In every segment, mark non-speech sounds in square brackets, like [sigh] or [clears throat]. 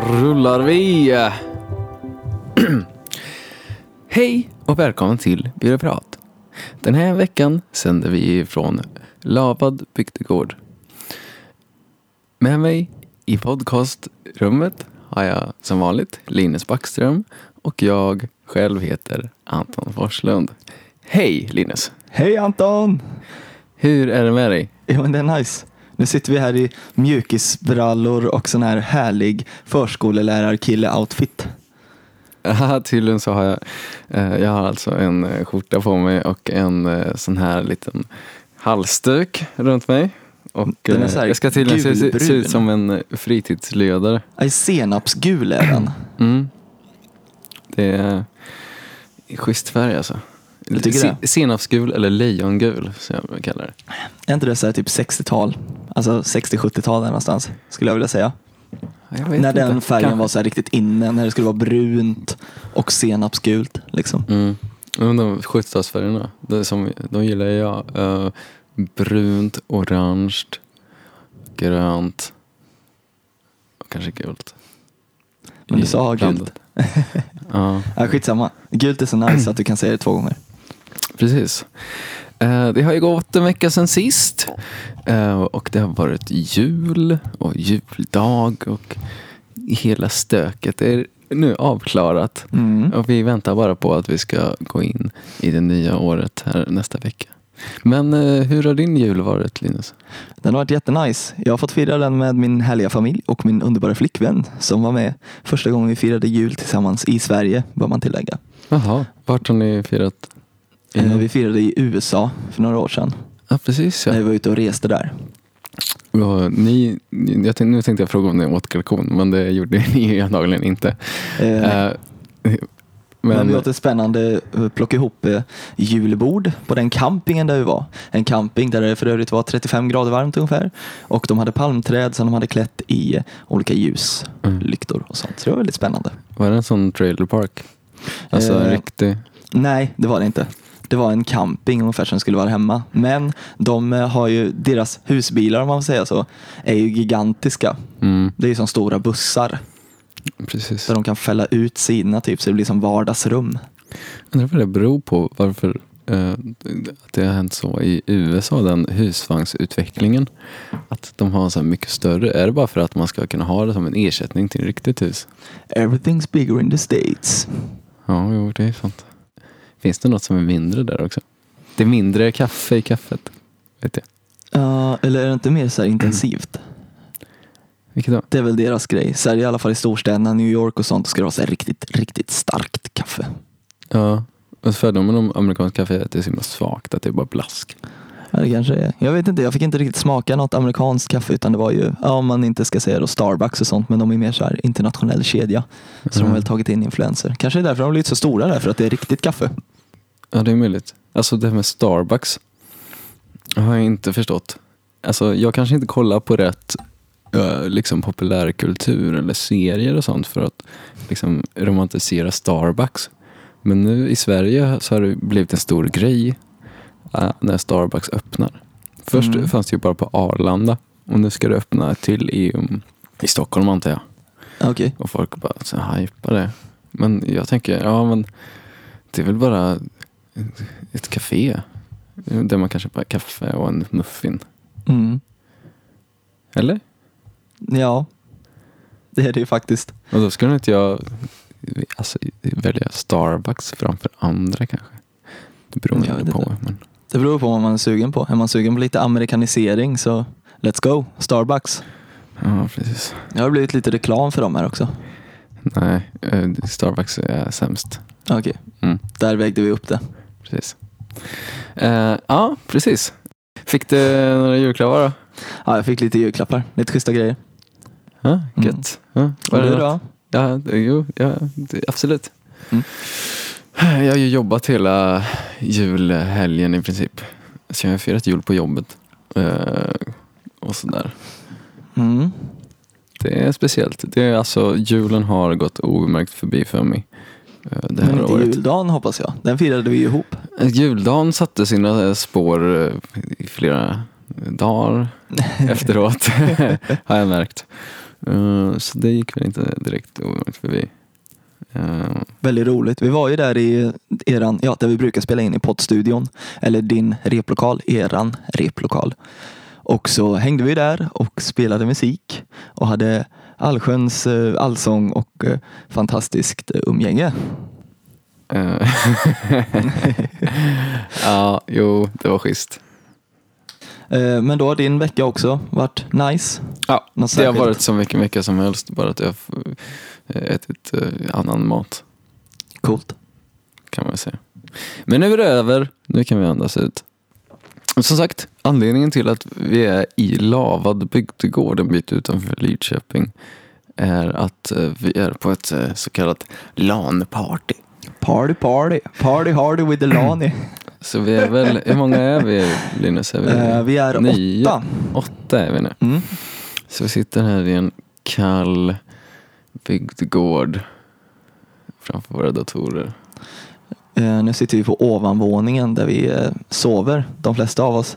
Då rullar vi! [clears throat] Hej och välkommen till Byråprat. Den här veckan sänder vi från Lavad bygdegård. Med mig i podcastrummet har jag som vanligt Linus Backström och jag själv heter Anton Forslund. Hej Linus! Hej Anton! Hur är det med dig? Jo men det är nice. Nu sitter vi här i mjukisbrallor och sån här härlig förskolelärarkille-outfit. Ja, tydligen så har jag, eh, jag har alltså en eh, skjorta på mig och en eh, sån här liten halsduk runt mig. Och jag ska tydligen se, se, se ut som en fritidsledare. Aj, senapsgul är den. Mm. Det är schysst färg alltså. Se-. Senapsgul eller lejongul som jag kallar det. Är inte det så här typ 60-tal? Alltså 60-70-tal där någonstans, skulle jag vilja säga. Jag När den inte. färgen Kanske. var så här riktigt inne, när det skulle vara brunt och senapsgult. Liksom. Mm. De 70-talsfärgerna, det som, de gillar jag. Eh, brunt, orange, grönt och kanske gult. Men du sa gult. [laughs] ja, Ja, skitsamma. Gult är så nice att du kan säga det två gånger. Precis. Eh, det har ju gått en vecka sedan sist. Eh, och det har varit jul och juldag och hela stöket är nu avklarat. Mm. Och vi väntar bara på att vi ska gå in i det nya året här nästa vecka. Men eh, hur har din jul varit Linus? Den har varit jättenice. Jag har fått fira den med min härliga familj och min underbara flickvän som var med första gången vi firade jul tillsammans i Sverige, bör man tillägga. Jaha, vart har ni firat? Eh, Vi firade i USA för några år sedan. Ja, precis ja. När vi var ute och reste där. Och ni, jag tänkte, nu tänkte jag fråga om ni åt kalkon, men det gjorde [laughs] ni antagligen inte. Eh, Eh, Men, men vi åt ett spännande plocka ihop eh, julbord på den campingen där vi var. En camping där det för övrigt var 35 grader varmt ungefär. Och de hade palmträd som de hade klätt i eh, olika ljus, Mm. lyktor och sånt. Så det var väldigt spännande. var det en sån trailer park? Alltså Eh, riktig... Nej, det var det inte. Det var en camping ungefär som skulle vara hemma. Men de eh, har ju, deras husbilar om man får säga så, är ju gigantiska. Mm, Det är ju som stora bussar. precis. Där de kan fälla ut sidorna typ så det blir som vardagsrum. Undrar vad det beror på varför eh, att det har hänt så i USA, den husvagnsutvecklingen. Att de har så mycket större. Är det bara för att man ska kunna ha det som en ersättning till ett riktigt hus? Everything's bigger in the States. Ja, jo, det är sant. Finns det något som är mindre där också? Det är mindre kaffe i kaffet. Vet jag. Ja, eller är det inte mer så här intensivt? Vilket då? Det är väl deras grej. Så här, I alla fall i storstäderna, New York och sånt, ska det vara så riktigt, riktigt starkt kaffe. Ja, och fördomen om amerikanskt kaffe är att det är så himla svagt, att det är bara blask. Ja, det kanske är. Jag vet inte, jag fick inte riktigt smaka något amerikanskt kaffe utan det var ju, ja, om man inte ska säga då Starbucks och sånt, men de är mer så här internationell kedja. Så de har Mm. väl tagit in influenser. Kanske är därför de har blivit så stora där, för att det är riktigt kaffe. Ja, det är möjligt. Alltså det här med Starbucks har jag inte förstått. Alltså jag kanske inte kollar på rätt eh, liksom populärkultur eller serier och sånt för att liksom romantisera Starbucks. Men nu i Sverige så har det blivit en stor grej eh, när Starbucks öppnar. Först Mm. fanns det ju bara på Arlanda och nu ska det öppna till i, um, i Stockholm antar jag. Okej. Och folk bara så hypar det. Men jag tänker, ja men det är väl bara ett café. Där man kan köpa kaffe och en muffin. Mm. Eller? Ja, det är det ju faktiskt. Och då skulle inte jag alltså, välja Starbucks framför andra kanske. Det beror Jag inte vet på. Men, Det beror på vad man är sugen på. Är man sugen på lite amerikanisering så let's go, Starbucks. ja, precis. Det har blivit lite reklam för dem här också. Nej, eh, Starbucks är sämst. Okej, Mm, där vägde vi upp det. Precis. Eh, ja, precis. Fick du några julklappar då? Ja, jag fick lite julklappar, lite schyssta grejer. Ja, gött. Ja, Och var det du då? Ja, jo, ja, absolut. Mm. Jag har ju jobbat hela julhelgen i princip. Så jag har firat jul på jobbet. Eh, och sådär. Mm. Det är speciellt. Det är alltså, julen har gått obemärkt förbi för mig. Eh, det här Men inte året. juldagen hoppas jag. Den firade vi ju ihop. Eh, Juldagen satte sina spår eh, i flera dagar [laughs] efteråt. [laughs] har jag märkt. Så det gick väl inte direkt ovanligt förbi. Väldigt roligt. Vi var ju där i eran, ja, där vi brukar spela in i poddstudion. Eller din replokal, eran replokal. Och så hängde vi där och spelade musik och hade allsköns eh, allsång och eh, fantastiskt eh, umgänge. [laughs] ja, jo, det var schysst. Men då har din vecka också varit nice. Ja, Något det har varit så mycket vecka som helst, bara att jag ätit annan mat Coolt. kan man säga. Men nu är det över, nu kan vi andas ut. Som sagt, anledningen till att vi är i Lavad bygdegård en bit utanför Lidköping är att eh, vi är på ett eh, så kallat LAN-party. Party party. Party hardy with the Lani. [clears throat] Så vi är väl, hur många är vi Linus? Är vi, Eh, vi är nio? åtta. Åtta är vi nu. Mm. Så vi sitter här i en kall bygdegård framför våra datorer. Eh, nu sitter vi på ovanvåningen där vi eh, sover, de flesta av oss.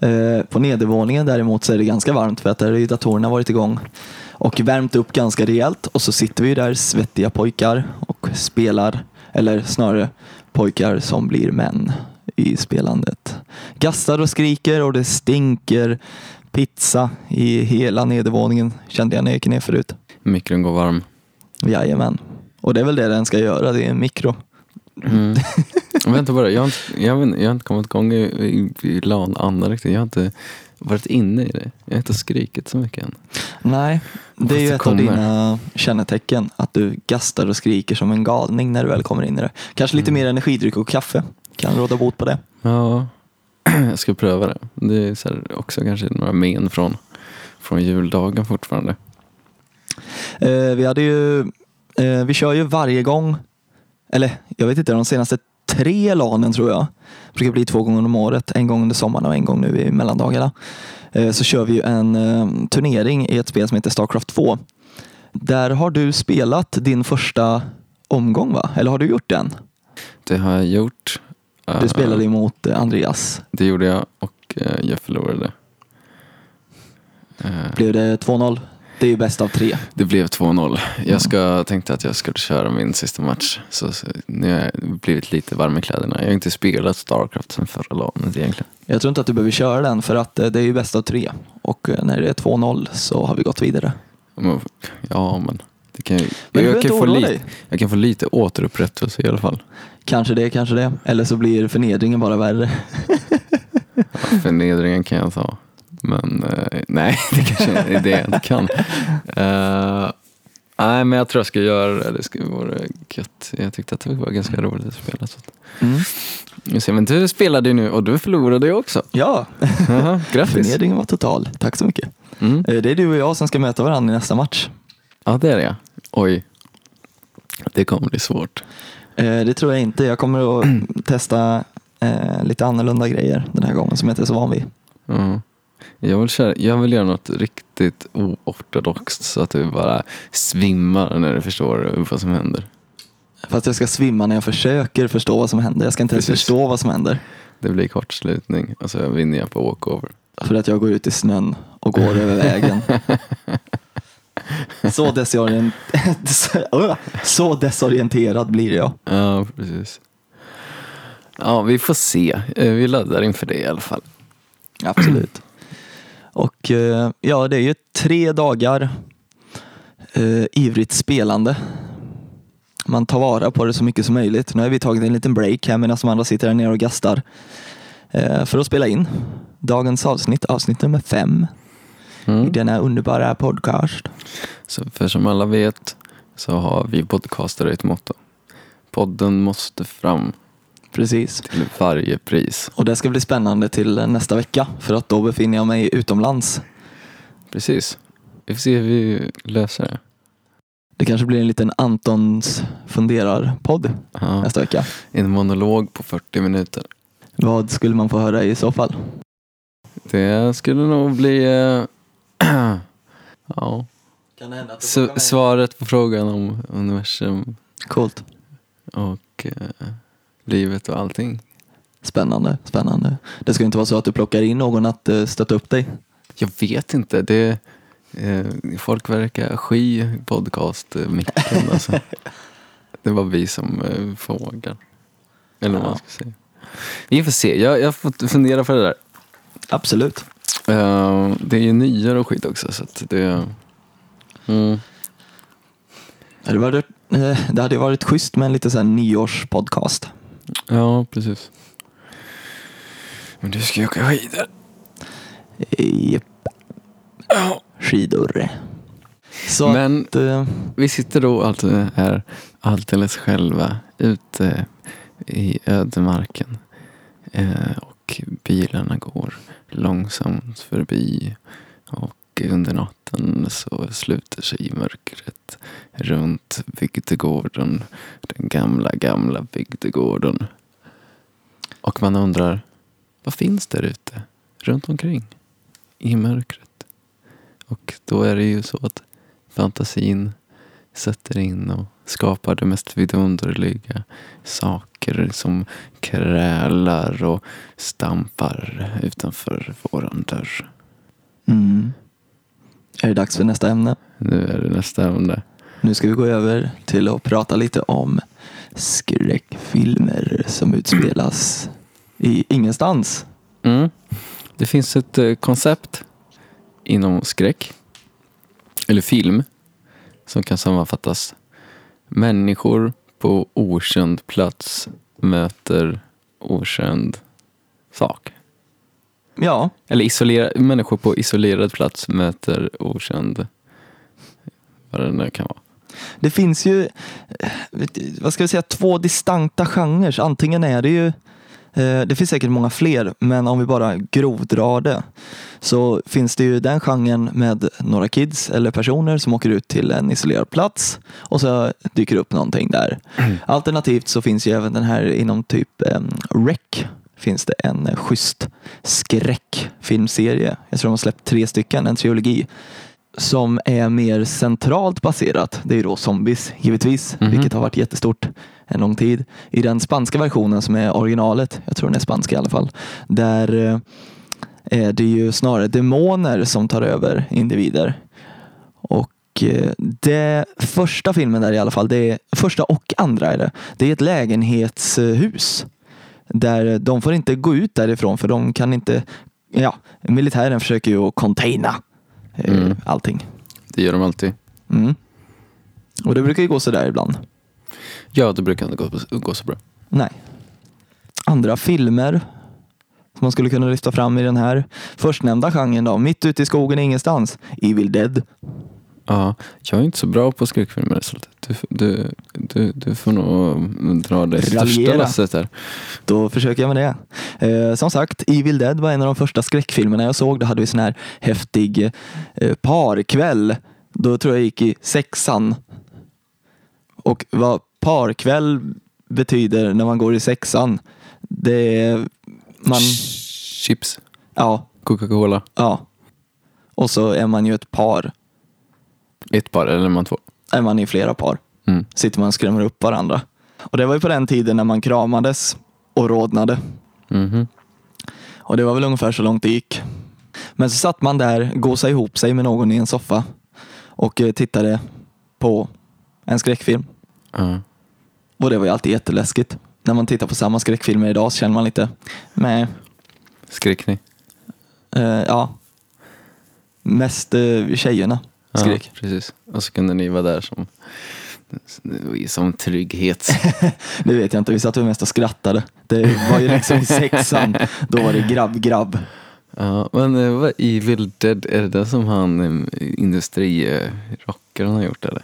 Eh, på nedervåningen däremot så är det ganska varmt för att där har datorerna varit igång och värmt upp ganska rejält och så sitter vi där svettiga pojkar och spelar, eller snarare pojkar som blir män i spelandet. Gastar och skriker och det stinker pizza i hela nedervåningen kände jag när jag gick ner förut. Mikron går varm. Jajamän. Och det är väl det den ska göra, det är en mikro. Mm. [laughs] Vänta bara, jag har inte, jag, vet, jag har inte kommit igång i, i, i LAN-andan riktigt. Jag har inte varit inne i det. Jag har inte skrikit så mycket än. Nej, det är ju ett av kommer. dina kännetecken. Att du gastar och skriker som en galning när du väl kommer in i det. Kanske lite Mm. mer energidryck och kaffe kan råda bot på det. Ja, [clears throat] jag ska pröva det. Det är så också kanske några men från, från juldagen fortfarande. Eh, vi hade ju, eh, vi kör ju varje gång, eller jag vet inte, de senaste tre LANen tror jag. Det brukar bli två gånger om året, en gång under sommaren och en gång nu i mellandagarna. Eh, så kör vi ju en eh, turnering i ett spel som heter Starcraft 2. Där har du spelat din första omgång va? Eller har du gjort den? Det har jag gjort. Du Eh, spelade emot eh, Andreas. Det gjorde jag och jag förlorade. Blev det 2-0? Det är ju bäst av tre. Det blev 2-0. Jag ska, tänkte att jag skulle köra min sista match. Så, så nu har jag blivit lite varm i kläderna. Jag har inte spelat Starcraft sen förra LANet egentligen. Jag tror inte att du behöver köra den för att eh, det är ju bäst av tre. Och eh, när det är 2-0 så har vi gått vidare. Ja, men det kan ju, Men jag, kan få lite, dig. jag kan få lite återupprättelse i alla fall. Kanske det, kanske det. Eller så blir förnedringen bara värre. Ja, förnedringen kan jag ta. Men eh, nej, [laughs] det kanske är det jag inte kan. Eh, nej, men jag tror jag ska göra det. Det skulle vara gött. Jag tyckte att det var ganska roligt att spela. Så. Mm. Vi ser, Men du spelade ju nu och du förlorade ju också. Ja, Jaha, [laughs] grattis. förnedringen var total. Tack så mycket. Mm. Eh, Det är du och jag som ska möta varandra i nästa match. Ja, det är det. Oj. Det kommer bli svårt. Eh, Det tror jag inte. Jag kommer att testa eh, lite annorlunda grejer den här gången som jag inte är så van vid. Ja. Jag, vill köra, jag vill göra något riktigt oortodoxt så att du bara svimmar när du förstår vad som händer. Fast jag ska svimma när jag försöker förstå vad som händer. Jag ska inte ens Precis. förstå vad som händer. Det blir kortslutning och så vinner jag på walkover. För att jag går ut i snön och går över vägen. [laughs] Så, desorient... [laughs] så desorienterad blir jag. Ja, precis. Ja, vi får se. Eh, Vi laddar inför det i alla fall. Absolut. Och eh, ja, det är ju tre dagar eh, ivrigt spelande. Man tar vara på det så mycket som möjligt. Nu har vi tagit en liten break här medan de andra sitter här nere och gastar. Eh, för att spela in dagens avsnitt, avsnitt nummer fem i Mm. denna underbara podcast. Så för som alla vet så har vi podcastare ett motto. Podden måste fram Precis. till varje pris. Och det ska bli spännande till nästa vecka för att då befinner jag mig utomlands. Precis. Vi får se hur vi löser det. Det kanske blir en liten Antons funderar-podd Ja, nästa vecka. en monolog på 40 minuter. Vad skulle man få höra i så fall? Det skulle nog bli... eh, [clears throat] ja. Kan det hända att S- svaret på frågan om universum Coolt. och eh, livet och allting. Spännande, spännande. Det ska inte vara så att du plockar in någon att uh, stötta upp dig. Jag vet inte. Det, Eh, folk verkar sky podcast-micken. [laughs] Alltså. Det var vi som eh, frågar. Eller vad Ja. man ska säga. Vi får se. Jag, jag fått fundera på det där. Absolut. Eh, det är ju nyår och skit också. Så det... Mm. Det hade varit, eh, det hade varit schysst med en lite så här nyårspodcast. Ja, precis. Men du ska ju åka skidor. Japp. Skidor. Så Men att, eh, vi sitter då alltså här alldeles själva ute i ödemarken. Eh, och bilarna går långsamt förbi. Och under natten så sluter sig mörkret runt bygdegården. Den gamla, gamla bygdegården. Och man undrar, vad finns där ute? Runt omkring? I mörkret? Och då är det ju så att fantasin sätter in och skapar det mest vidunderliga saker som krälar och stampar utanför våran dörr. mm. Är det dags för nästa ämne? Nu är det nästa ämne. Nu ska vi gå över till att prata lite om skräckfilmer som utspelas i ingenstans. Mm. Det finns ett eh, koncept inom skräck, eller film, som kan sammanfattas. Människor på okänd plats möter okänd sak. Ja, Eller isolera, människor på isolerad plats möter okänd, vad det nu kan vara. det finns ju, vad ska vi säga, två distanta genrer. Antingen är det ju, eh, det finns säkert många fler, men om vi bara grovdrar det så finns det ju den genren med några kids eller personer som åker ut till en isolerad plats och så dyker upp någonting där. Alternativt så finns ju även den här inom typ eh, REC finns det en eh, schysst skräckfilmserie. Jag tror de har släppt tre stycken, en trilogi som är mer centralt baserat. Det är ju då zombies givetvis, Mhm. vilket har varit jättestort en lång tid. I den spanska versionen som är originalet, jag tror den är spansk i alla fall, där eh, är det ju snarare demoner som tar över individer. Och eh, det första filmen där i alla fall, det är första och andra är det. Det är ett lägenhetshus där de får inte gå ut därifrån för de kan inte, ja, militären försöker ju containa eh, Mm. allting. Det gör de alltid. Mm. Och det brukar ju gå sådär ibland. Ja, det brukar inte gå, gå så bra. Nej. Andra filmer som man skulle kunna lyfta fram i den här förstnämnda genren då. Mitt ute i skogen ingenstans. Evil Dead. Ja, jag är inte så bra på skräckfilmer så du, du, du, du får nog dra det största lasset där. Då försöker jag med det. Eh, som sagt, Evil Dead var en av de första skräckfilmerna jag såg. Då hade vi sån här häftig eh, parkväll. Då tror jag gick i sexan. Och vad parkväll betyder när man går i sexan, det är man, Chips, ja, Coca-Cola, ja. Och så är man ju ett par. Ett par eller är man två? Är man i flera par. Mm. Sitter man och skrämmer upp varandra. Och det var ju på den tiden när man kramades och rodnade. Mhm. Och det var väl ungefär så långt det gick. Men så satt man där, gosade ihop sig med någon i en soffa och eh, tittade på en skräckfilm. Ja. Och det var ju alltid jätteläskigt. När man tittar på samma skräckfilmer idag så känner man lite, nej, Skrek ni? eh, ja. Mest eh, tjejerna skrek. Ja, precis. Och så kunde ni vara där som, som trygghet. [laughs] Det vet jag inte, vi satt väl mest och skrattade. Det var ju liksom i sexan, då var det grabb-grabb. Ja, men eh, vad Evil Dead, är det det som han eh, industrirockaren har gjort eller?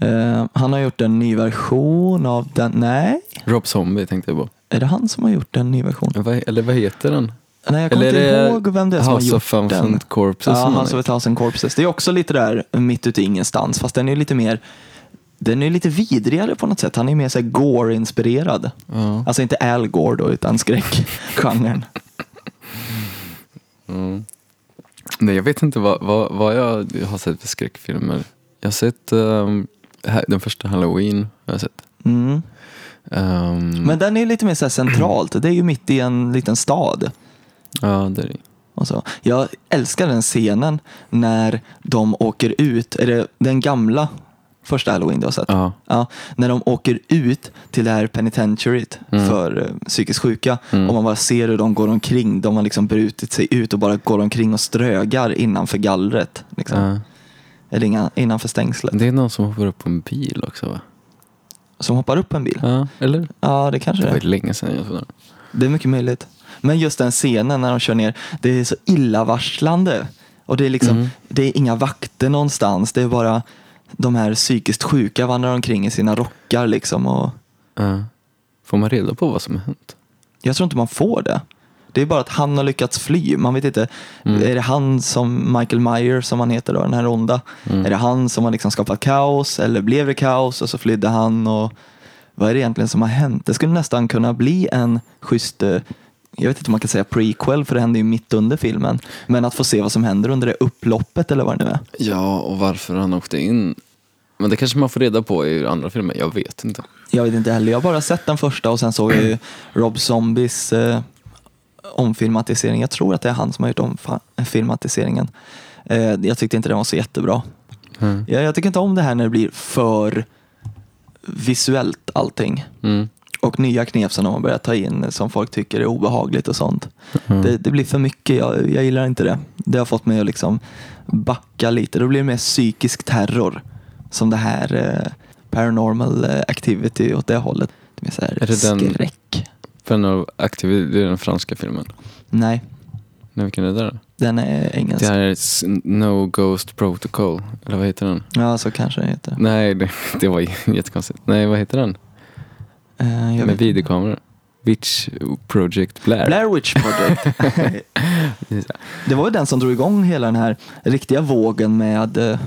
Eh, han har gjort en ny version av den, nej, Rob Zombie tänkte jag på. är det han som har gjort en ny version? Eller vad heter den? Nej, jag kommer Eller inte är ihåg vem det är som har House gjort of den. Corpses Ja, House har of a Thousand Corpses. Det är också lite där mitt ute i ingenstans, fast den är lite mer den är lite vidrigare på något sätt. Han är mer så gore-inspirerad. Ja. Alltså inte Al Gore då, utan skräckgenren. Mm. Nej, jag vet inte vad, vad, vad jag har sett för skräckfilmer. Jag har sett ha- den första Halloween. Har jag sett. Mm. Ehm, Men den är lite mer så centralt. Det är ju mitt i en liten stad. Ja, det är det. Och så. Jag älskar den scenen när de åker ut, är det den gamla första halloween du har sett? Ja. Ja, när de åker ut till det här penitentiaryt Mm. för eh, psykiskt sjuka Mm. och man bara ser hur de går omkring. De har liksom brutit sig ut och bara går omkring och strögar innanför gallret. Liksom. Ja. Eller inga, innanför stängslet. Det är någon som hoppar upp på en bil också va? Som hoppar upp på en bil. Ja, eller? Ja, det kanske Det det var är. länge sedan jag såg den. Det är mycket möjligt. Men just den scenen när de kör ner, det är så illavarslande. Och det är liksom, Mm. det är inga vakter någonstans. Det är bara de här psykiskt sjuka vandrar omkring i sina rockar liksom. Och Ja. Får man reda på vad som har hänt? jag tror inte man får det. Det är bara att han har lyckats fly. Man vet inte, Mm. är det han som Michael Myers som han heter då, den här onda? Mm. Är det han som har liksom skapat kaos eller blev det kaos och så flydde han? Och vad är det egentligen som har hänt? Det skulle nästan kunna bli en schysst, eh, jag vet inte om man kan säga prequel för det händer ju mitt under filmen. Men att få se vad som händer under det upploppet eller vad det nu är. Ja, och varför han åkte in. Men det kanske man får reda på i andra filmer, jag vet inte. Jag vet inte heller, jag har bara sett den första och sen såg jag ju Rob Zombies eh, omfilmatisering. Jag tror att det är han som har gjort omfilmatiseringen. Eh, jag tyckte inte den var så jättebra. Mm. Jag, jag tycker inte om det här när det blir för visuellt allting. Mm. Och nya knep som de har börjat ta in som folk tycker är obehagligt och sånt. Mm. Det, det blir för mycket, jag, jag gillar inte det. Det har fått mig att liksom backa lite. Då blir det mer psykisk terror. Som det här eh, paranormal eh, activity åt det hållet. Det är, så här Är det den- skräck. Paranormal Activity, det är den franska filmen. Nej, Nej, vilken är det där? den är engelsk. Det här är No Ghost Protocol, eller vad heter den? Ja, så kanske det heter. Nej, det, det var jättekonstigt. Nej, vad heter den? Jag Med vet. videokameror. Witch Project Blair. Blair Witch Project. [laughs] Det var ju den som drog igång hela den här riktiga vågen med eh,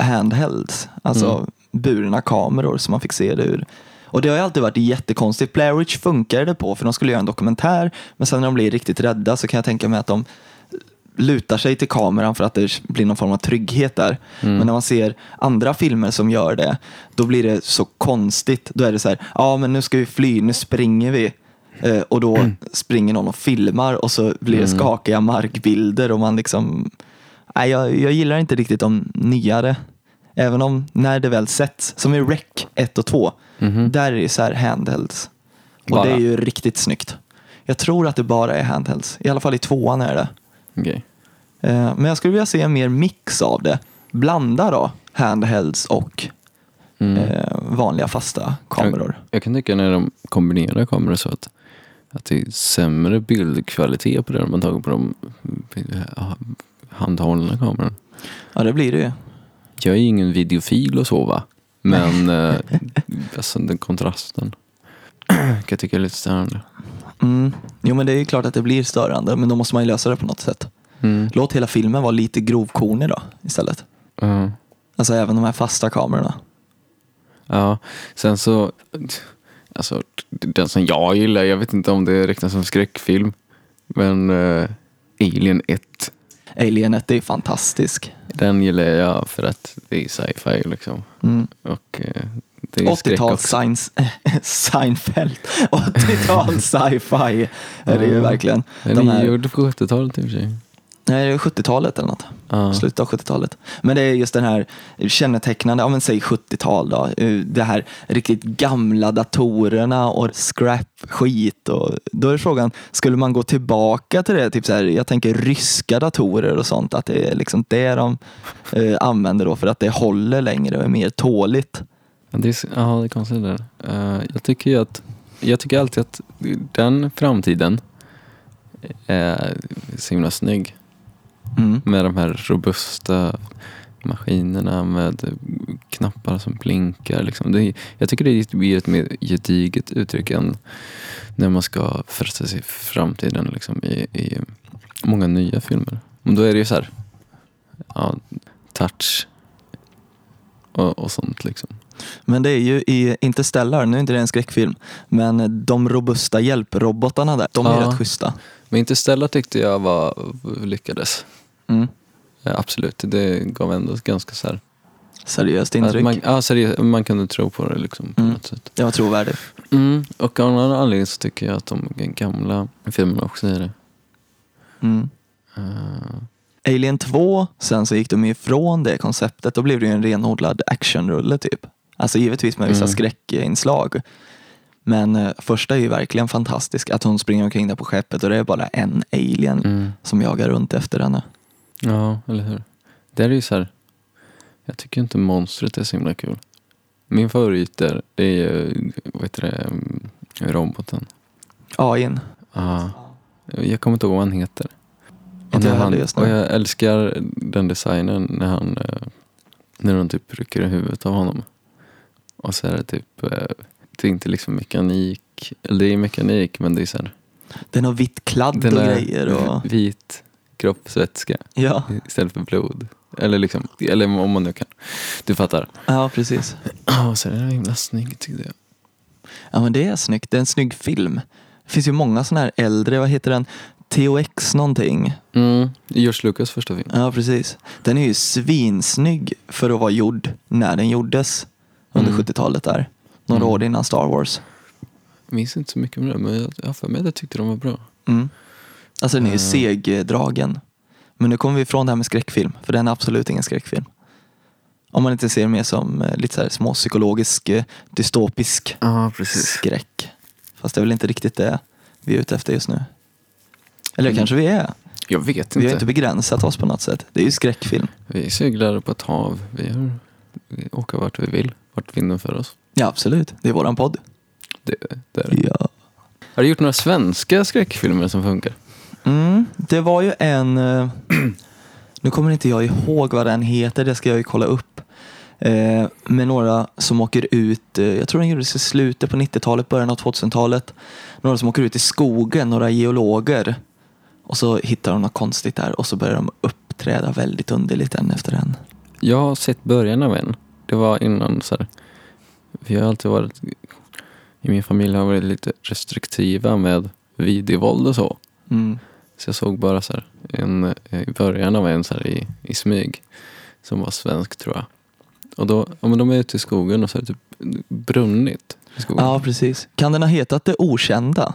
handhelds. Alltså Mm. burna kameror som man fick se det ur. Och det har ju alltid varit jättekonstigt. Blair Witch funkar det på för de skulle göra en dokumentär. Men sen när de blir riktigt rädda så kan jag tänka mig att de lutar sig till kameran för att det blir någon form av trygghet där. Mm. Men när man ser andra filmer som gör det, då blir det så konstigt. Då är det så här, ja men nu ska vi fly, nu springer vi. Eh, och då springer någon och filmar och så blir det Mm. skakiga markbilder och man liksom, nej jag, jag gillar inte riktigt de nyare. Även om när det väl sätts, som i Rec 1 och 2, Mhm. där är det så här handhelds. Och Bara? det är ju riktigt snyggt. Jag tror att det bara är handhelds, i alla fall i tvåan är det. Okej. Eh, Men jag skulle vilja se en mer mix av det. Blanda då handhelds och Mm. eh, vanliga fasta kameror. Jag kan tycka när de kombinerar kameror så att, att det är sämre bildkvalitet på det de har tagit på de eh, handhållna kamerorna. Ja, det blir det ju. Jag är ingen videofil och så va. Men eh, alltså den kontrasten [clears throat] kan jag tycka är lite störande. Mm. Jo, men det är ju klart att det blir störande, men då måste man ju lösa det på något sätt. Mm. Låt hela filmen vara lite grovkornig då, istället. Ja. Alltså även de här fasta kamerorna. Ja, sen så, alltså den som jag gillar, jag vet inte om det räknas som skräckfilm, men eh, Alien 1, Alienet, det är fantastisk. den gillar jag för att det är sci-fi liksom. Mm. Och skräck 80-tals också. science, [laughs] Seinfeld. 80-tals [laughs] sci-fi är det ju verkligen. Den De är här, gjord på 70-talet i och för sig. Nej, det är 70-talet eller något. Ja. Slutet av 70-talet. Men det är just den här kännetecknande, ja men säg 70-tal då. eh, Det här riktigt gamla datorerna och scrap-skit. Och då är frågan, skulle man gå tillbaka till det? Typ så här, jag tänker ryska datorer och sånt. Att det är liksom det de eh, använder då för att det håller längre och är mer tåligt. Ja, det är, ja, det är konstigt det där. Eh, jag tycker ju att, jag tycker alltid att den framtiden är så himla snygg. Mm. Med de här robusta maskinerna med knappar som blinkar. Liksom. Det, jag tycker det blir ett mer gediget uttryck än när man ska försätta sig framtiden liksom, i, i många nya filmer. Men då är det ju så här, ja, touch och, och sånt. Liksom. Men det är ju i Interstellar, nu är inte det en skräckfilm, men de robusta hjälprobotarna där, de är Ja. rätt schyssta. Men Interstellar tyckte jag var, lyckades. Mm. Ja, absolut, det gav ändå ett ganska så här, Seriöst intryck. man, ja, seriöst, man kunde tro på det liksom, på Mm. något sätt. Det var trovärdigt. Mm, och av någon anledning så tycker jag att de gamla filmerna också är det. Mm. Eh, Alien 2, sen så gick de ifrån det konceptet. Då blev det ju en renodlad actionrulle typ. Alltså givetvis med vissa Mm. skräckinslag. Men eh, första är ju verkligen fantastisk. Att hon springer omkring där på skeppet och det är bara en alien mm. som jagar runt efter henne. Ja, eller hur. Det är ju så här. Jag tycker inte monstret är så himla kul. Min favorit är, det är ju, vad heter det, mm, roboten. AIn. Ja. Jag kommer inte ihåg vad han heter. Och, Inte han, just nu. och jag älskar den designen när han eh, när de typ rycker i huvudet av honom. Och så är det typ, eh, det är inte liksom mekanik, eller det är mekanik men det är så här, Den har vitt kladd och grejer. Och... vit kroppsvätska Ja. istället för blod. Eller liksom, eller om man nu kan. Du fattar. ja, precis. Och så är den himla snygg tyckte jag. Ja men det är snyggt. Det är en snygg film. Det finns ju många sådana här äldre, vad heter den? THX någonting. Mm, George Lucas första film. Ja precis. Den är ju svinsnygg för att vara gjord när den gjordes. Under Mm. 70-talet där. Några Mm. år innan Star Wars. Jag minns inte så mycket om det, men jag jag har för mig att jag tyckte de var bra. Mm. Alltså den är ju Eh. segdragen. Men nu kommer vi ifrån det här med skräckfilm. För den är absolut ingen skräckfilm. Om man inte ser det mer som eh, lite så här små psykologisk, eh, dystopisk Ja, skräck. Fast det är väl inte riktigt det vi är ute efter just nu. Eller Mm. kanske vi är. Jag vet Vi har inte. inte begränsat oss på något sätt. Det är ju skräckfilm. Vi seglar på ett hav. Vi, har, vi åker vart vi vill. Vart vinden för oss. Ja, absolut. Det är våran podd. Det, det är det. Ja. Har du gjort några svenska skräckfilmer som funkar? Det var ju en, eh, [clears throat] nu kommer inte jag ihåg vad den heter, det ska jag ju kolla upp. Eh, med några som åker ut, eh, jag tror den gjordes i slutet på 90-talet, början av 2000-talet. Några som åker ut i skogen, några geologer. Och så hittar de något konstigt där och så börjar de uppträda väldigt underligt en efter en. Jag har sett början av en. Det var innan så här. Vi har alltid varit, i min familj har varit lite restriktiva med videovåld och så. Mm. Så jag såg bara så här, en, eh, i början av en så här i, i smyg. Som var svensk tror jag. Och då, ja, men de är ute i skogen och så är det typ brunnit i skogen. Ja, precis. Kan den ha hetat Det Okända?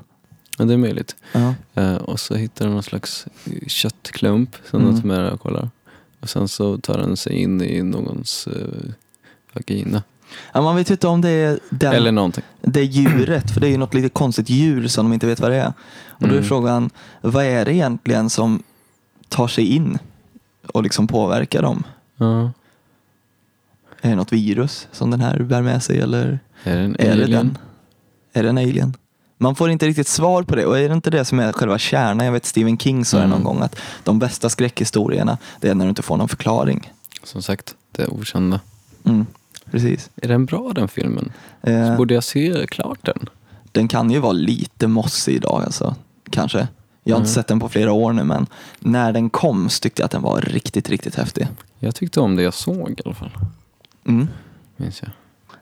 Ja, det är möjligt. Ja. Eh, och så hittar den någon slags köttklump som Mm. de tar med och kollar. Och sen så tar den sig in i någons eh, vagina. Ja, man vet ju inte om det är den Eller någonting. det djuret, för det är ju något lite konstigt djur som de inte vet vad det är. Och då är Mm. frågan, vad är det egentligen som tar sig in och liksom påverkar dem? Ja. Är det något virus som den här bär med sig eller Är det en är det alien? den? Är det en alien? Man får inte riktigt svar på det och är det inte det som är själva kärnan? Jag vet Stephen King sa det Mm. någon gång att de bästa skräckhistorierna det är när du inte får någon förklaring. Som sagt, det okända. Mm, precis. Är den bra den filmen? Eh, Så borde jag se klart den? Den kan ju vara lite mossig idag alltså. Kanske. Jag har inte Mm. sett den på flera år nu men när den kom så tyckte jag att den var riktigt, riktigt häftig. Jag tyckte om det jag såg i alla fall. Mm. Minns jag.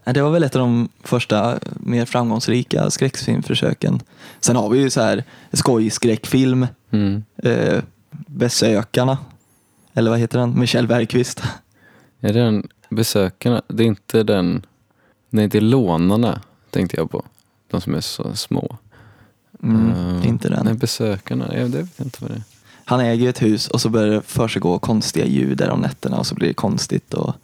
Nej, Det var väl ett av de första mer framgångsrika skräckfilmförsöken. Sen har vi ju så här skojskräckfilm, Mm. eh, Besökarna, eller vad heter den? Michelle Bergqvist. Är det den besökarna? Det är inte den... Nej, det är lånarna tänkte jag på. De som är så små. Mm, Eh, inte den. Nej, besökarna. Ja, det vet jag inte vad det är. Han äger ett hus och så börjar det försiggå konstiga ljud där om nätterna och så blir det konstigt. Och,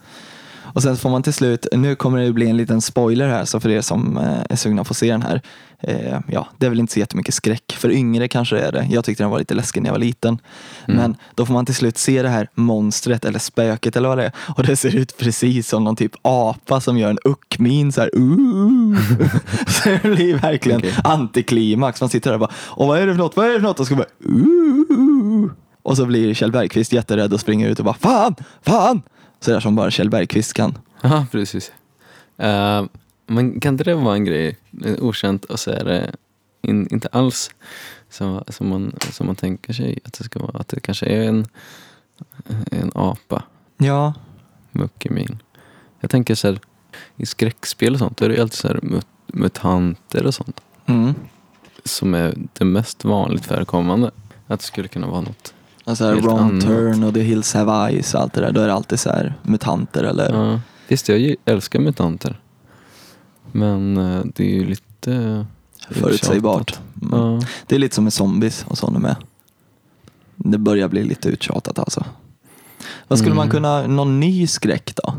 och sen får man till slut, nu kommer det bli en liten spoiler här så för er som eh, är sugna på att se den här. Eh, ja, det är väl inte så jättemycket skräck. För yngre kanske det är det. Jag tyckte den var lite läskig när jag var liten. Mm. Men då får man till slut se det här monstret eller spöket eller vad det är. Och det ser ut precis som någon typ apa som gör en uckmin så här. "Ooh." [laughs] så det blir verkligen Okej. antiklimax. Man sitter där och bara, och vad är det för något? Vad är det för något? Och så bara, "Ooh." Och så blir Kjell Bergqvist jätterädd och springer ut och bara, fan, fan. Så där som bara Kjell Bergqvist kan. Ja, precis. Eh, men kan inte det vara en grej, eh, okänt, och så är det in, inte alls som, som, man, som man tänker sig att det ska vara? Att det kanske är en, en apa, Ja, Muckimin. Jag tänker så här, i skräckspel och sånt, då är det ju alltid så här mut, mutanter och sånt mm. som är det mest vanligt förekommande. Att det skulle kunna vara något. Och så här Wrong annat. Turn och The Hills Have Eyes och allt det där. Då är det alltid så här mutanter eller Ja, visst, jag älskar mutanter. Men eh, det är ju lite... förutsägbart. Mm. Ja. Det är lite som med zombies och sådana med. Det börjar bli lite uttjatat alltså. Vad skulle Mm. man kunna, någon ny skräck då?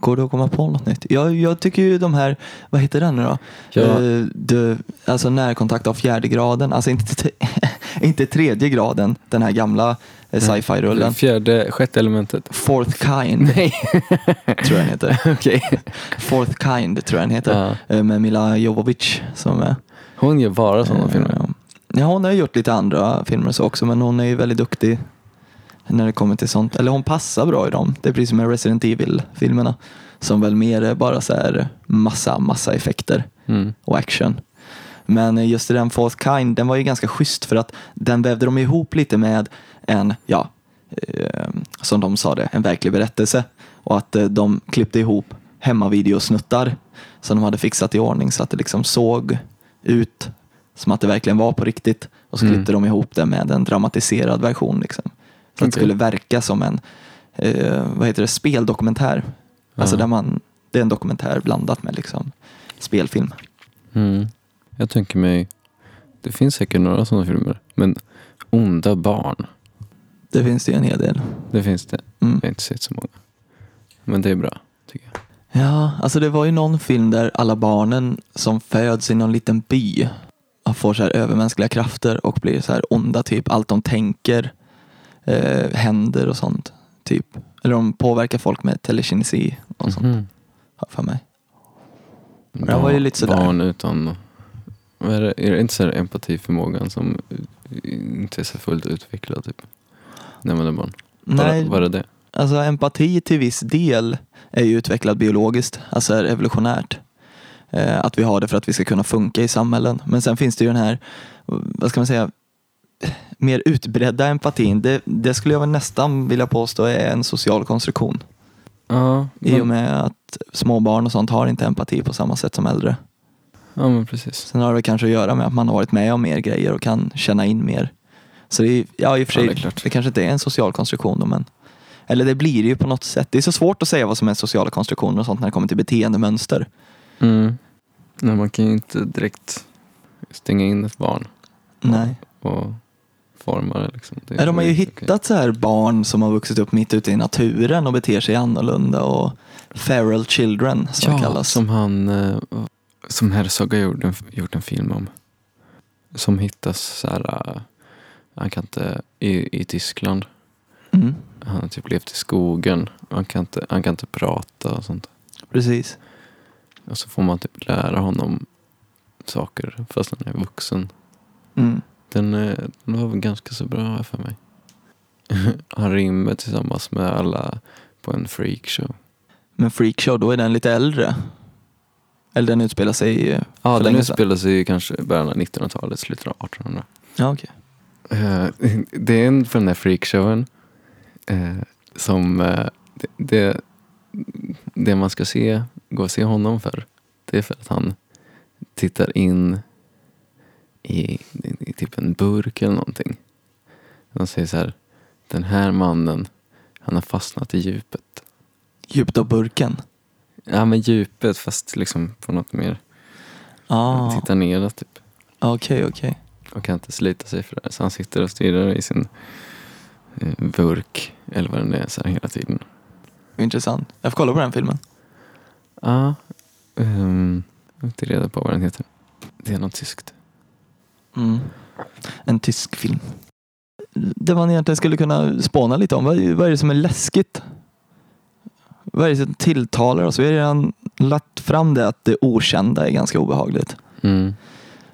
Går det att komma på något nytt? Jag, jag tycker ju de här, vad heter den nu då? Ja. Eh, the, alltså närkontakt av fjärde graden, alltså inte, [laughs] inte tredje graden, den här gamla eh, sci-fi-rullen. Fjärde, sjätte elementet. Fourth kind, Nej. [laughs] tror jag den heter. [laughs] Okej. Fourth kind, tror jag den heter. Eh, Med Mila Jovovich som är Hon gör bara sådana Eh, filmer. Ja, hon har gjort lite andra filmer så också, men hon är ju väldigt duktig när det kommer till sånt. Eller hon passar bra i dem. Det är precis som med Resident Evil-filmerna. Som väl mer är bara så här massa, massa effekter Mm. och action. Men just i den Fourth Kind, den var ju ganska schysst för att den vävde de ihop lite med en, ja, eh, som de sa det, en verklig berättelse. Och att eh, de klippte ihop hemmavideosnuttar som de hade fixat i ordning så att det liksom såg ut som att det verkligen var på riktigt. Och så Mm. klippte de ihop det med en dramatiserad version. Liksom. Så att det skulle verka som en eh, vad heter det, speldokumentär. Alltså där man, det är en dokumentär blandat med liksom, spelfilm. Mm. Jag tänker mig, det finns säkert några sådana filmer, men onda barn, Det finns det ju en hel del. det finns det. Mm. Jag har inte sett så många. Men det är bra, tycker jag. Ja, alltså det var ju någon film där alla barnen som föds i någon liten by får så här övermänskliga krafter och blir så här onda typ. Allt de tänker eh, händer och sånt. Typ. Eller de påverkar folk med telekinesi och sånt. Jag för mig. det var ju lite sådär. Barn utan, är det, är det inte så här empatiförmågan som inte är så fullt utvecklad typ? När man är barn. Nej, Var det det? alltså empati till viss del är ju utvecklad biologiskt, alltså är evolutionärt. Eh, att vi har det för att vi ska kunna funka i samhällen. Men sen finns det ju den här, vad ska man säga, mer utbredda empatin. Det, det skulle jag väl nästan vilja påstå är en social konstruktion. Ja, I men, och med att småbarn och sånt har inte empati på samma sätt som äldre. ja men precis. Sen har det kanske att göra med att man har varit med om mer grejer och kan känna in mer. Så det är, ja i och för Ja, sig, det är det, kanske inte är en social konstruktion då, men eller det blir det ju på något sätt. Det är så svårt att säga vad som är sociala konstruktioner och sånt när det kommer till beteendemönster. Mm. Nej, man kan ju inte direkt stänga in ett barn Nej. och forma det. Liksom. det de har ju hittat så här barn som har vuxit upp mitt ute i naturen och beter sig annorlunda och feral children som det Ja, kallas. som han, eh, som Herzog har gjort en, gjort en film om. Som hittas så här, eh, han kan inte, i, i Tyskland. Mm, Han har typ levt i skogen. Han kan inte, han kan inte prata och sånt. precis. Och så får man typ lära honom saker fast han är vuxen. Mm. Den, eh, den var väl ganska så bra för mig. [laughs] Han rymmer tillsammans med alla på en freakshow. Men Freakshow, då är den lite äldre. Eller den utspelar sig eh, Ja, den utspelar sig i kanske början av 1900-talet, slutet av 1800. Ja, okej. Eh, [laughs] det är en för den här freakshowen som det, det, det man ska se, gå och se honom för, det är för att han tittar in i, i, i typ en burk eller någonting. De säger så här, den här mannen, han har fastnat i djupet. Djupt av burken. Ja men djupet fast liksom på något mer, Ah, tittar neråt typ. okej, okej. och kan inte slita sig för det. Så han sitter och stirrar i sin eh, burk eller vad det är så här hela tiden. Intressant. Jag får kolla på den filmen. Ja, ehm, jag har inte reda på vad den heter. Det är något tyskt. Mm. En tysk film. Det man egentligen skulle kunna spåna lite om, vad är, vad är det som är läskigt? Vad är det som tilltalar oss? Vi har redan lagt fram det att det okända är ganska obehagligt. Mm.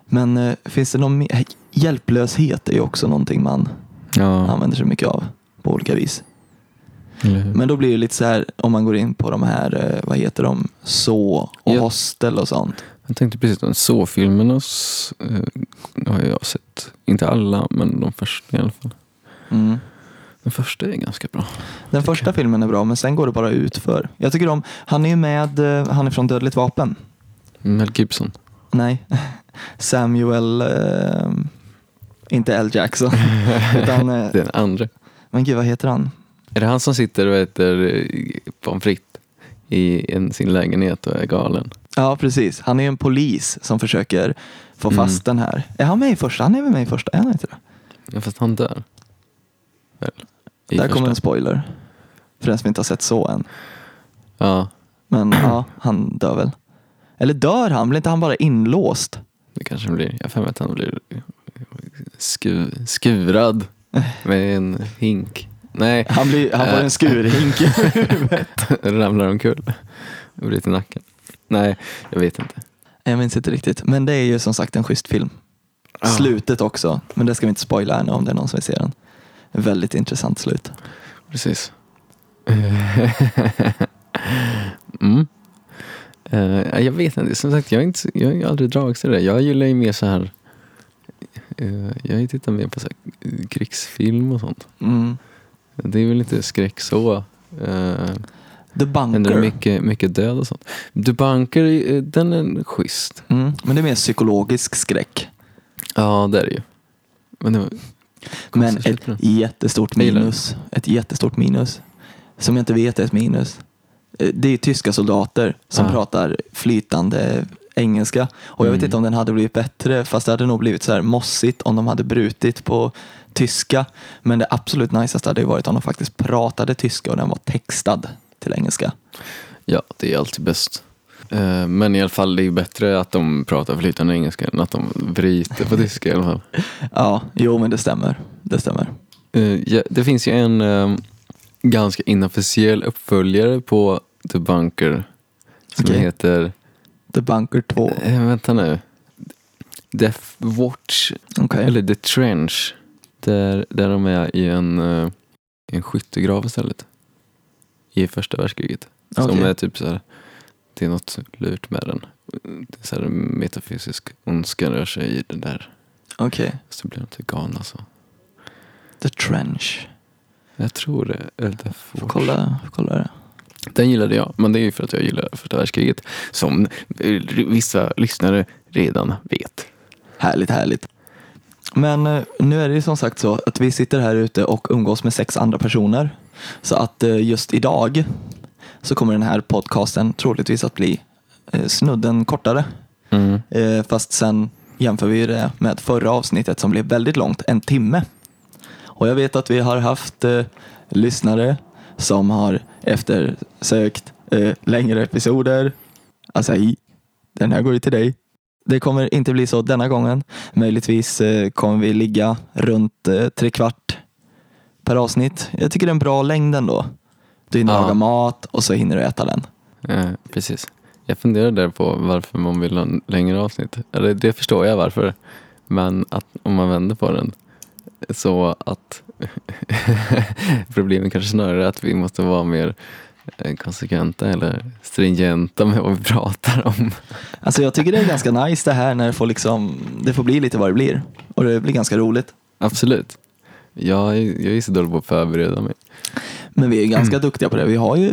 Men eh, finns det någon mer? Hjälplöshet är ju också någonting man Ja, använder sig mycket av på olika vis. Men då blir det lite så här om man går in på de här, eh, vad heter de, så och Ja. hostel och sånt. Jag tänkte precis att så-filmerna eh, har jag sett. Inte alla, men de första i alla fall. Mm. Den första är ganska bra. Den första filmen är bra men sen går det bara ut för. Jag tycker om, han är ju med, eh, han är från Dödligt vapen. Mel Gibson. Nej, [laughs] Samuel, eh, inte L. Jackson. [laughs] utan, eh, Den andra. men gud vad heter han? Är det han som sitter och äter eh, pommes frites i en, sin lägenhet och är galen? Ja precis, han är en polis som försöker få Mm. fast den här. Är han med i första? Han är väl med i första? Är han inte det? Ja, fast han dör. Väl? Där kommer första. en spoiler. För den som inte har sett så än. Ja, Men ja, han dör väl. Eller dör han? Blir inte han bara inlåst? det kanske blir. Jag har att han blir sku, skurad med en hink. Nej, Han, blir, han får Eh. en skurhink i huvudet. [laughs] ramlar omkull och bryter nacken. Nej, jag vet inte. Jag minns inte riktigt. Men det är ju som sagt en schysst film. Ja. Slutet också. Men det ska vi inte spoila ännu om det är någon som vill se den. Väldigt intressant slut. Precis. [laughs] mm. Eh, jag vet inte, som sagt jag har, inte, jag ju aldrig dragits till det. Jag gillar ju mer så här eh, jag tittat mer på så här, eh, krigsfilm och sånt. Mm. Det är väl inte skräck så. Uh, The Händer Bunker. mycket, mycket död och sånt. The Bunker, eh, den är schysst. Mm. Men det är mer psykologisk skräck. Ja, det är det ju. Men det Men ett jättestort minus. Ett jättestort minus. Som jag inte vet är ett minus. Eh, Det är tyska soldater som Ja. pratar flytande engelska. Och jag vet Mm. inte om den hade blivit bättre fast det hade nog blivit så här mossigt om de hade brutit på tyska. Men det absolut najsaste hade ju varit om de faktiskt pratade tyska och den var textad till engelska. Ja, det är alltid bäst. Eh, Men i alla fall, det är ju bättre att de pratar flytande engelska än att de bryter på tyska i alla fall. [laughs] Ja, jo men det stämmer. Det stämmer. Eh, Det finns ju en eh, ganska inofficiell uppföljare på The Bunker som Okej. heter, The Bunker 2. eh, vänta nu, Death Watch, Okej. eller The Trench. Där, där de är i en, eh, en skyttegrav istället. I första världskriget. Som Okej. är typ så här, det är något lurt med den. Det är så här metafysisk ondska rör sig i den där. Okej. Så blir de inte galna så. The Trench. Jag tror det. Eller Får kolla, kolla det. Den gillade jag, men det är ju för att jag gillar första världskriget. Som vissa lyssnare redan vet. Härligt, härligt. Men eh, nu är det ju som sagt så att vi sitter här ute och umgås med sex andra personer. Så att eh, just idag så kommer den här podcasten troligtvis att bli eh, snudden kortare. Mm. Fast sen jämför vi det med förra avsnittet som blev väldigt långt, en timme. Och jag vet att vi har haft eh, lyssnare som har eftersökt eh, längre episoder. Asahi, den här går ju till dig. Det kommer inte bli så denna gången. Möjligtvis eh, kommer vi ligga runt eh, tre kvart per avsnitt. Jag tycker det är en bra längd ändå. Du hinner Ja. laga mat och så hinner du äta den. Eh, precis. Jag funderade där på varför man vill ha en längre avsnitt. Eller det förstår jag varför. Men att om man vänder på den så att [laughs] problemet kanske snarare är att vi måste vara mer konsekventa eller stringenta med vad vi pratar om. Alltså jag tycker det är ganska nice det här när det får, liksom, det får bli lite vad det blir. Och det blir ganska roligt. Absolut. Jag är, jag är så dålig på att förbereda mig. Men vi är ganska duktiga på det. Vi har ju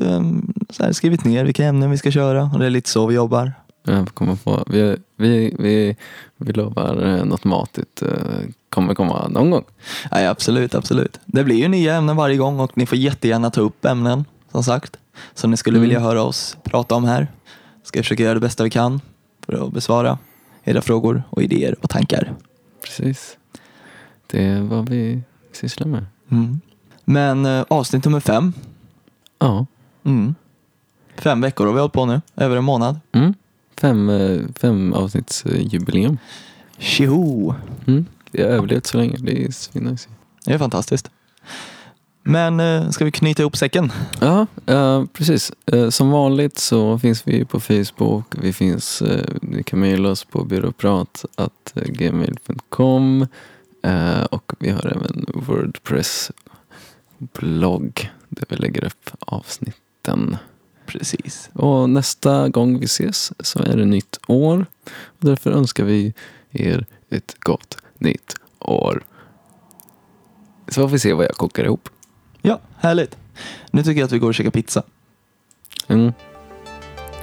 så här, skrivit ner vilka ämnen vi ska köra och det är lite så vi jobbar. Jag komma på. Vi, vi, vi, vi lovar eh, något matigt eh, kommer komma någon gång. Nej, absolut, absolut. Det blir ju nya ämnen varje gång och ni får jättegärna ta upp ämnen som sagt. Som ni skulle Mm. vilja höra oss prata om här. Ska jag försöka göra det bästa vi kan för att besvara era frågor och idéer och tankar. Precis. Det är vad vi sysslar med. Mm. Men eh, avsnitt nummer fem. Ja. Mm. Fem veckor har vi hållit på nu, över en månad. Mm. Fem, eh, fem avsnitts eh. Tjoho! Mm. Vi har överlevt så länge. Det är svinnice. Det är fantastiskt. Men eh, ska vi knyta ihop säcken? Ja, eh, precis. Eh, som vanligt så finns vi på Facebook. Vi finns, eh, ni kan mejla oss på byråprat.gmail.com eh, och vi har även Wordpress-blogg där vi lägger upp avsnitten. Precis. Och nästa gång vi ses så är det nytt år. Och därför önskar vi er ett gott nytt år. Så får vi se vad jag kokar ihop. Ja, härligt. Nu tycker jag att vi går och käkar pizza. Mm.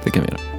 Det kan vi göra.